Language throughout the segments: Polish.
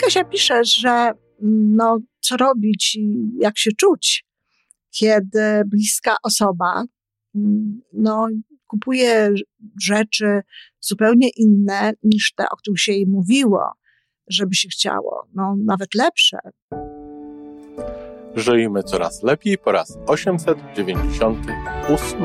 Kasia pisze, że no, co robić i jak się czuć, kiedy bliska osoba no, kupuje rzeczy zupełnie inne niż te, o których się jej mówiło, żeby się chciało, no, nawet lepsze. Żyjmy coraz lepiej po raz 898.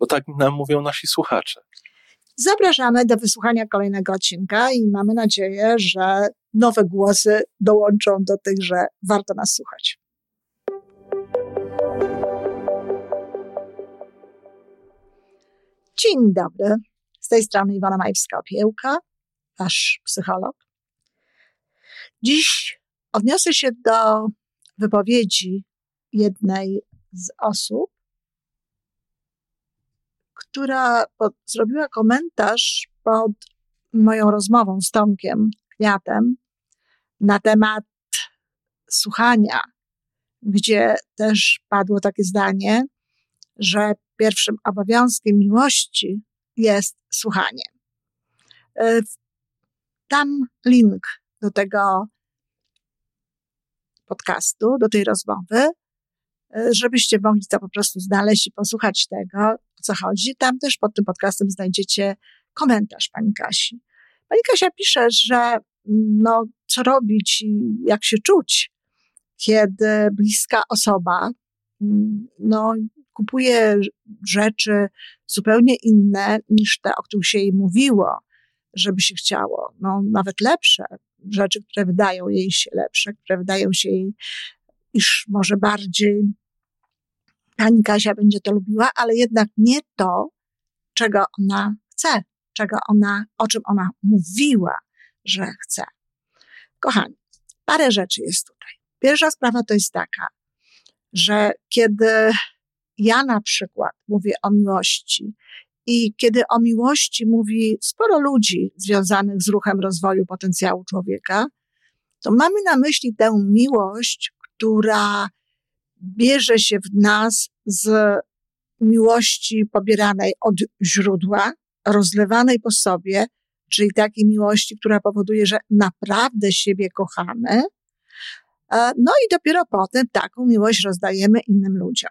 bo tak nam mówią nasi słuchacze. Zapraszamy do wysłuchania kolejnego odcinka i mamy nadzieję, że nowe głosy dołączą do tych, że warto nas słuchać. Dzień dobry. Z tej strony Iwona Majewska-Opiełka, wasz psycholog. Dziś odniosę się do wypowiedzi jednej z osób, która pod, zrobiła komentarz pod moją rozmową z Tomkiem Kwiatem na temat słuchania, gdzie też padło takie zdanie, że pierwszym obowiązkiem miłości jest słuchanie. E, tam link do tego podcastu, do tej rozmowy, e, żebyście mogli to po prostu znaleźć i posłuchać tego, o co chodzi. Tam też pod tym podcastem znajdziecie komentarz pani Kasi. Pani Kasia pisze, że no, co robić i jak się czuć, kiedy bliska osoba no, kupuje rzeczy zupełnie inne niż te, o których się jej mówiło, żeby się chciało. No, nawet lepsze rzeczy, które wydają jej się lepsze, które wydają się jej, iż może bardziej pani Kasia będzie to lubiła, ale jednak nie to, czego ona chce, czego ona, o czym ona mówiła, że chce. Kochani, parę rzeczy jest tutaj. Pierwsza sprawa to jest taka, że kiedy ja na przykład mówię o miłości i kiedy o miłości mówi sporo ludzi związanych z ruchem rozwoju potencjału człowieka, to mamy na myśli tę miłość, która bierze się w nas z miłości pobieranej od źródła, rozlewanej po sobie, czyli takiej miłości, która powoduje, że naprawdę siebie kochamy. E, no i dopiero potem taką miłość rozdajemy innym ludziom.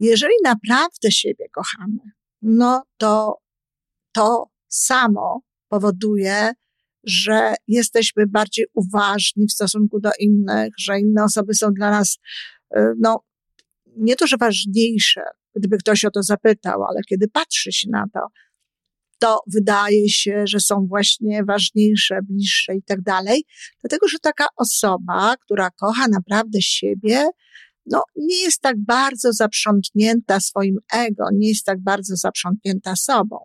Jeżeli naprawdę siebie kochamy, no to to samo powoduje, że jesteśmy bardziej uważni w stosunku do innych, że inne osoby są dla nas, no, nie to, że ważniejsze, gdyby ktoś o to zapytał, ale kiedy patrzy się na to, to wydaje się, że są właśnie ważniejsze, bliższe i tak dalej, dlatego że taka osoba, która kocha naprawdę siebie, no, nie jest tak bardzo zaprzątnięta swoim ego, nie jest tak bardzo zaprzątnięta sobą.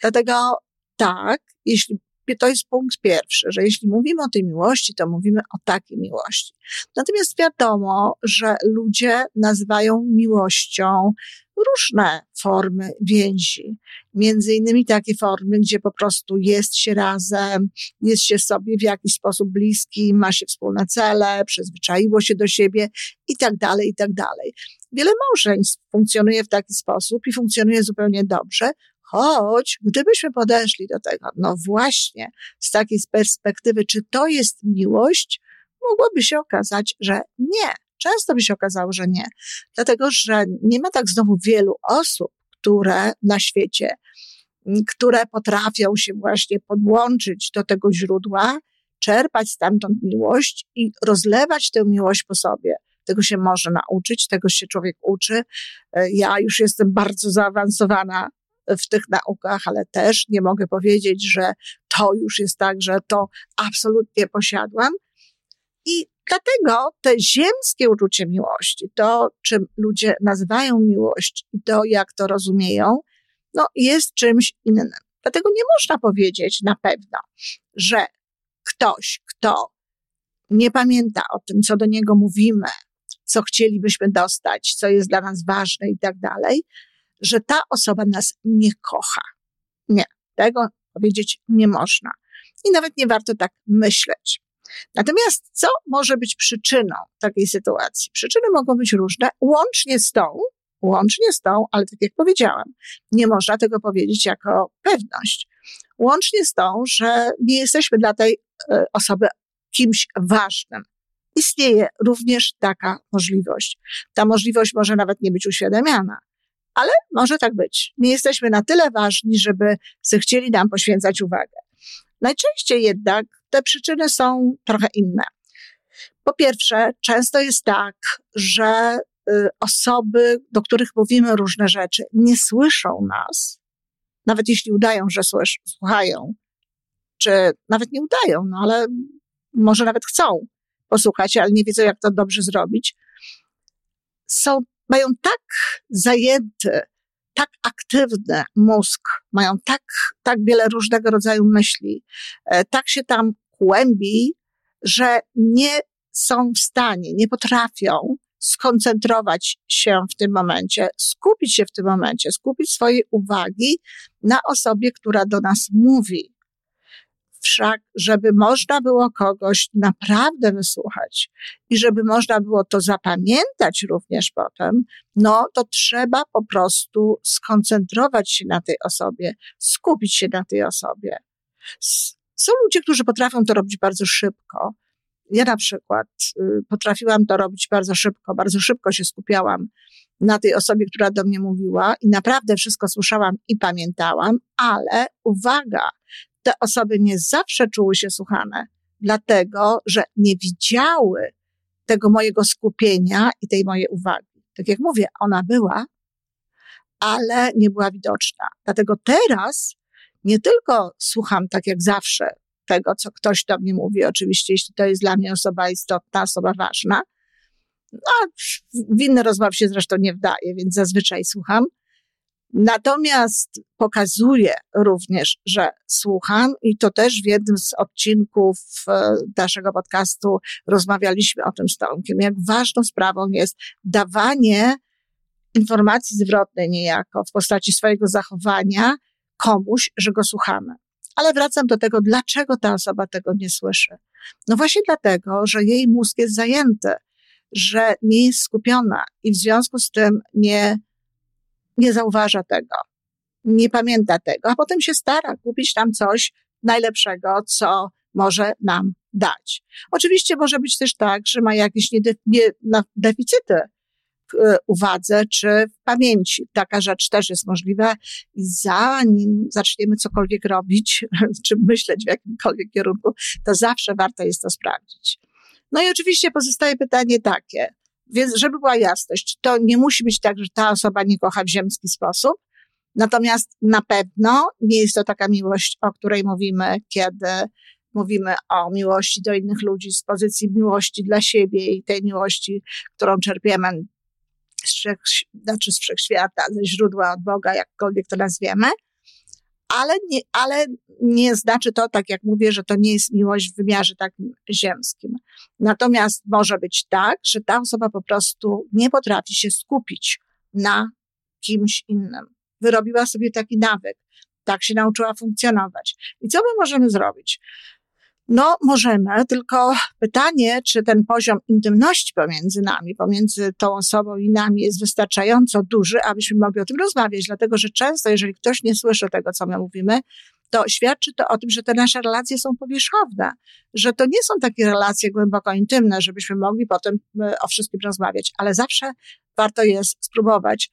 Dlatego tak, jeśli to jest punkt pierwszy, że jeśli mówimy o tej miłości, to mówimy o takiej miłości. Natomiast wiadomo, że ludzie nazywają miłością różne formy więzi. Między innymi takie formy, gdzie po prostu jest się razem, jest się sobie w jakiś sposób bliski, ma się wspólne cele, przyzwyczaiło się do siebie i tak dalej, i tak dalej. Wiele małżeństw funkcjonuje w taki sposób i funkcjonuje zupełnie dobrze, Choć gdybyśmy podeszli do tego, no właśnie, z takiej perspektywy, czy to jest miłość, mogłoby się okazać, że nie. Często by się okazało, że nie. Dlatego, że nie ma tak znowu wielu osób, które na świecie, które potrafią się właśnie podłączyć do tego źródła, czerpać stamtąd miłość i rozlewać tę miłość po sobie. Tego się może nauczyć, tego się człowiek uczy. Ja już jestem bardzo zaawansowana w tych naukach, ale też nie mogę powiedzieć, że to już jest tak, że to absolutnie posiadłam. I dlatego te ziemskie uczucie miłości, to czym ludzie nazywają miłość i to jak to rozumieją, no, jest czymś innym. Dlatego nie można powiedzieć na pewno, że ktoś, kto nie pamięta o tym, co do niego mówimy, co chcielibyśmy dostać, co jest dla nas ważne i tak dalej, że ta osoba nas nie kocha. Nie, tego powiedzieć nie można. I nawet nie warto tak myśleć. Natomiast co może być przyczyną takiej sytuacji? Przyczyny mogą być różne, łącznie z tą, łącznie z tą, ale tak jak powiedziałam, nie można tego powiedzieć jako pewność. Łącznie z tą, że nie jesteśmy dla tej e, osoby kimś ważnym. Istnieje również taka możliwość. Ta możliwość może nawet nie być uświadamiana, ale może tak być. Nie jesteśmy na tyle ważni, żeby zechcieli nam poświęcać uwagę. Najczęściej jednak te przyczyny są trochę inne. Po pierwsze, często jest tak, że y, osoby, do których mówimy różne rzeczy, nie słyszą nas, nawet jeśli udają, że słuchają, czy nawet nie udają, no ale może nawet chcą posłuchać, ale nie wiedzą, jak to dobrze zrobić. Są, mają tak zajęty, tak aktywny mózg, mają tak, tak wiele różnego rodzaju myśli, e, tak się tam kłębi, że nie są w stanie, nie potrafią skoncentrować się w tym momencie, skupić się w tym momencie, skupić swojej uwagi na osobie, która do nas mówi. Wszak, żeby można było kogoś naprawdę wysłuchać i żeby można było to zapamiętać również potem, no to trzeba po prostu skoncentrować się na tej osobie, skupić się na tej osobie. Są ludzie, którzy potrafią to robić bardzo szybko. Ja na przykład y, potrafiłam to robić bardzo szybko, bardzo szybko się skupiałam na tej osobie, która do mnie mówiła i naprawdę wszystko słyszałam i pamiętałam, ale uwaga, te osoby nie zawsze czuły się słuchane, dlatego że nie widziały tego mojego skupienia i tej mojej uwagi. Tak jak mówię, ona była, ale nie była widoczna. Dlatego teraz nie tylko słucham tak jak zawsze tego, co ktoś do mnie mówi, oczywiście, jeśli to jest dla mnie osoba istotna, osoba ważna, a w inne rozmowy się zresztą nie wdaje, więc zazwyczaj słucham, Natomiast pokazuje również, że słucham i to też w jednym z odcinków e, naszego podcastu rozmawialiśmy o tym z Tomkiem, jak ważną sprawą jest dawanie informacji zwrotnej niejako w postaci swojego zachowania komuś, że go słuchamy. Ale wracam do tego, dlaczego ta osoba tego nie słyszy. No właśnie dlatego, że jej mózg jest zajęty, że nie jest skupiona i w związku z tym nie nie zauważa tego, nie pamięta tego, a potem się stara kupić tam coś najlepszego, co może nam dać. Oczywiście może być też tak, że ma jakieś nie, nie, deficyty w e, uwadze czy w pamięci. Taka rzecz też jest możliwa i zanim zaczniemy cokolwiek robić, czy myśleć w jakimkolwiek kierunku, to zawsze warto jest to sprawdzić. No i oczywiście pozostaje pytanie takie, więc, żeby była jasność, to nie musi być tak, że ta osoba nie kocha w ziemski sposób. Natomiast na pewno nie jest to taka miłość, o której mówimy, kiedy mówimy o miłości do innych ludzi z pozycji miłości dla siebie i tej miłości, którą czerpiemy z, wszech, znaczy z wszechświata, ze źródła od Boga, jakkolwiek to nazwiemy ale nie, ale nie znaczy to, tak jak mówię, że to nie jest miłość w wymiarze takim ziemskim. Natomiast może być tak, że ta osoba po prostu nie potrafi się skupić na kimś innym. Wyrobiła sobie taki nawyk, tak się nauczyła funkcjonować. I co my możemy zrobić? No, możemy, tylko pytanie, czy ten poziom intymności pomiędzy nami, pomiędzy tą osobą i nami jest wystarczająco duży, abyśmy mogli o tym rozmawiać, dlatego że często, jeżeli ktoś nie słyszy tego, co my mówimy, to świadczy to o tym, że te nasze relacje są powierzchowne, że to nie są takie relacje głęboko intymne, żebyśmy mogli potem e, o wszystkim rozmawiać, ale zawsze warto jest spróbować.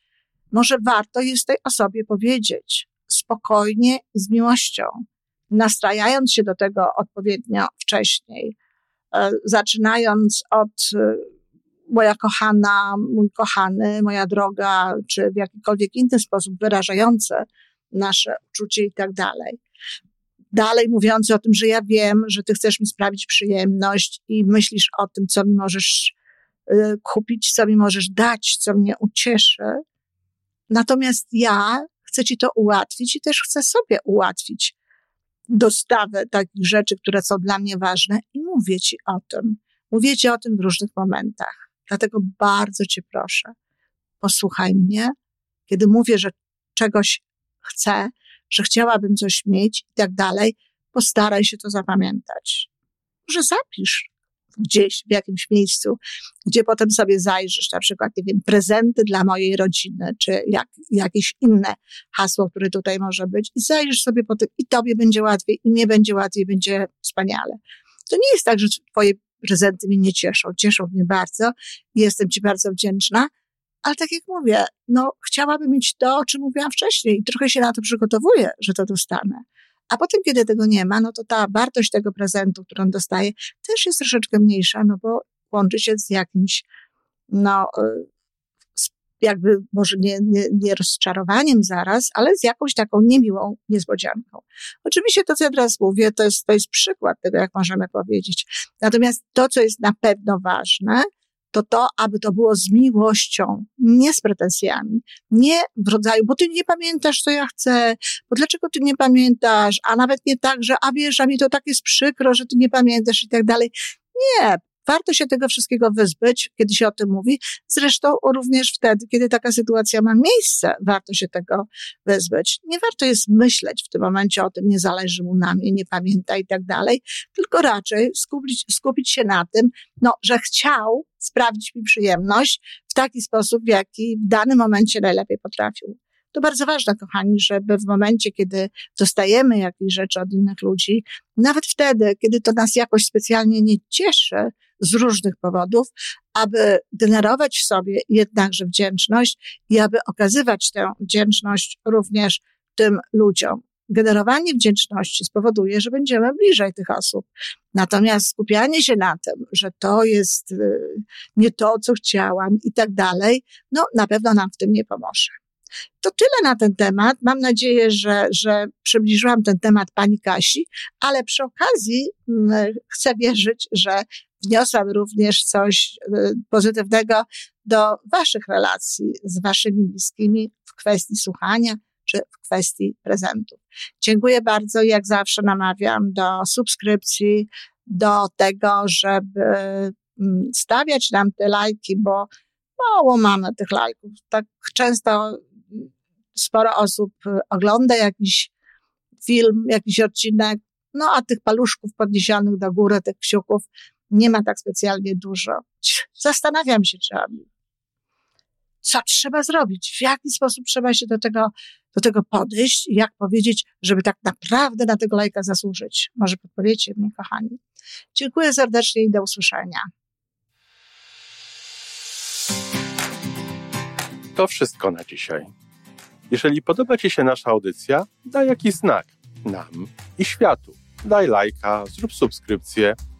Może warto jest tej osobie powiedzieć spokojnie i z miłością nastrajając się do tego odpowiednio wcześniej, e, zaczynając od e, moja kochana, mój kochany, moja droga, czy w jakikolwiek inny sposób wyrażające nasze uczucie i tak dalej. Dalej mówiący o tym, że ja wiem, że ty chcesz mi sprawić przyjemność i myślisz o tym, co mi możesz e, kupić, co mi możesz dać, co mnie ucieszy. Natomiast ja chcę ci to ułatwić i też chcę sobie ułatwić dostawę takich rzeczy, które są dla mnie ważne i mówię ci o tym. Mówię ci o tym w różnych momentach. Dlatego bardzo cię proszę, posłuchaj mnie, kiedy mówię, że czegoś chcę, że chciałabym coś mieć i tak dalej, postaraj się to zapamiętać. Może zapisz gdzieś w jakimś miejscu, gdzie potem sobie zajrzysz, na przykład, nie wiem, prezenty dla mojej rodziny, czy jak, jakieś inne hasło, które tutaj może być i zajrzysz sobie po tym i tobie będzie łatwiej, i mnie będzie łatwiej, będzie wspaniale. To nie jest tak, że twoje prezenty mnie nie cieszą. Cieszą mnie bardzo i jestem ci bardzo wdzięczna, ale tak jak mówię, no chciałabym mieć to, o czym mówiłam wcześniej i trochę się na to przygotowuję, że to dostanę. A potem, kiedy tego nie ma, no to ta wartość tego prezentu, którą dostaję, też jest troszeczkę mniejsza, no bo łączy się z jakimś, no, y, jakby może nie, nie, nie rozczarowaniem zaraz, ale z jakąś taką niemiłą niespodzianką. Oczywiście to, co ja teraz mówię, to jest, to jest przykład tego, jak możemy powiedzieć. Natomiast to, co jest na pewno ważne, to to, aby to było z miłością, nie z pretensjami, nie w rodzaju, bo ty nie pamiętasz, co ja chcę, bo dlaczego ty nie pamiętasz, a nawet nie tak, że a wiesz, a mi to tak jest przykro, że ty nie pamiętasz i tak dalej. Nie, Warto się tego wszystkiego wyzbyć, kiedy się o tym mówi. Zresztą również wtedy, kiedy taka sytuacja ma miejsce, warto się tego wyzbyć. Nie warto jest myśleć w tym momencie o tym, nie zależy mu na mnie, nie pamięta i tak dalej, tylko raczej skupić, skupić się na tym, no, że chciał sprawić mi przyjemność w taki sposób, w jaki w danym momencie najlepiej potrafił. To bardzo ważne, kochani, żeby w momencie, kiedy dostajemy jakieś rzeczy od innych ludzi, nawet wtedy, kiedy to nas jakoś specjalnie nie cieszy z różnych powodów, aby generować w sobie jednakże wdzięczność i aby okazywać tę wdzięczność również tym ludziom. Generowanie wdzięczności spowoduje, że będziemy bliżej tych osób. Natomiast skupianie się na tym, że to jest y, nie to, co chciałam i tak dalej, no na pewno nam w tym nie pomoże. To tyle na ten temat. Mam nadzieję, że, że przybliżyłam ten temat pani Kasi, ale przy okazji mm, chcę wierzyć, że wniosłam również coś y, pozytywnego do waszych relacji z waszymi bliskimi w kwestii słuchania czy w kwestii prezentów. Dziękuję bardzo. Jak zawsze namawiam do subskrypcji, do tego, żeby mm, stawiać nam te lajki, bo mało mamy tych lajków. Tak często sporo osób y, ogląda jakiś film, jakiś odcinek, no a tych paluszków podniesionych do góry, tych kciuków nie ma tak specjalnie dużo. Zastanawiam się, czy co trzeba zrobić, w jaki sposób trzeba się do tego, do tego podejść, jak powiedzieć, żeby tak naprawdę na tego lajka zasłużyć. Może podpowiecie mnie, kochani. Dziękuję serdecznie i do usłyszenia. To wszystko na dzisiaj. Jeżeli podoba Ci się nasza audycja, daj jakiś znak nam i światu. Daj lajka, zrób subskrypcję,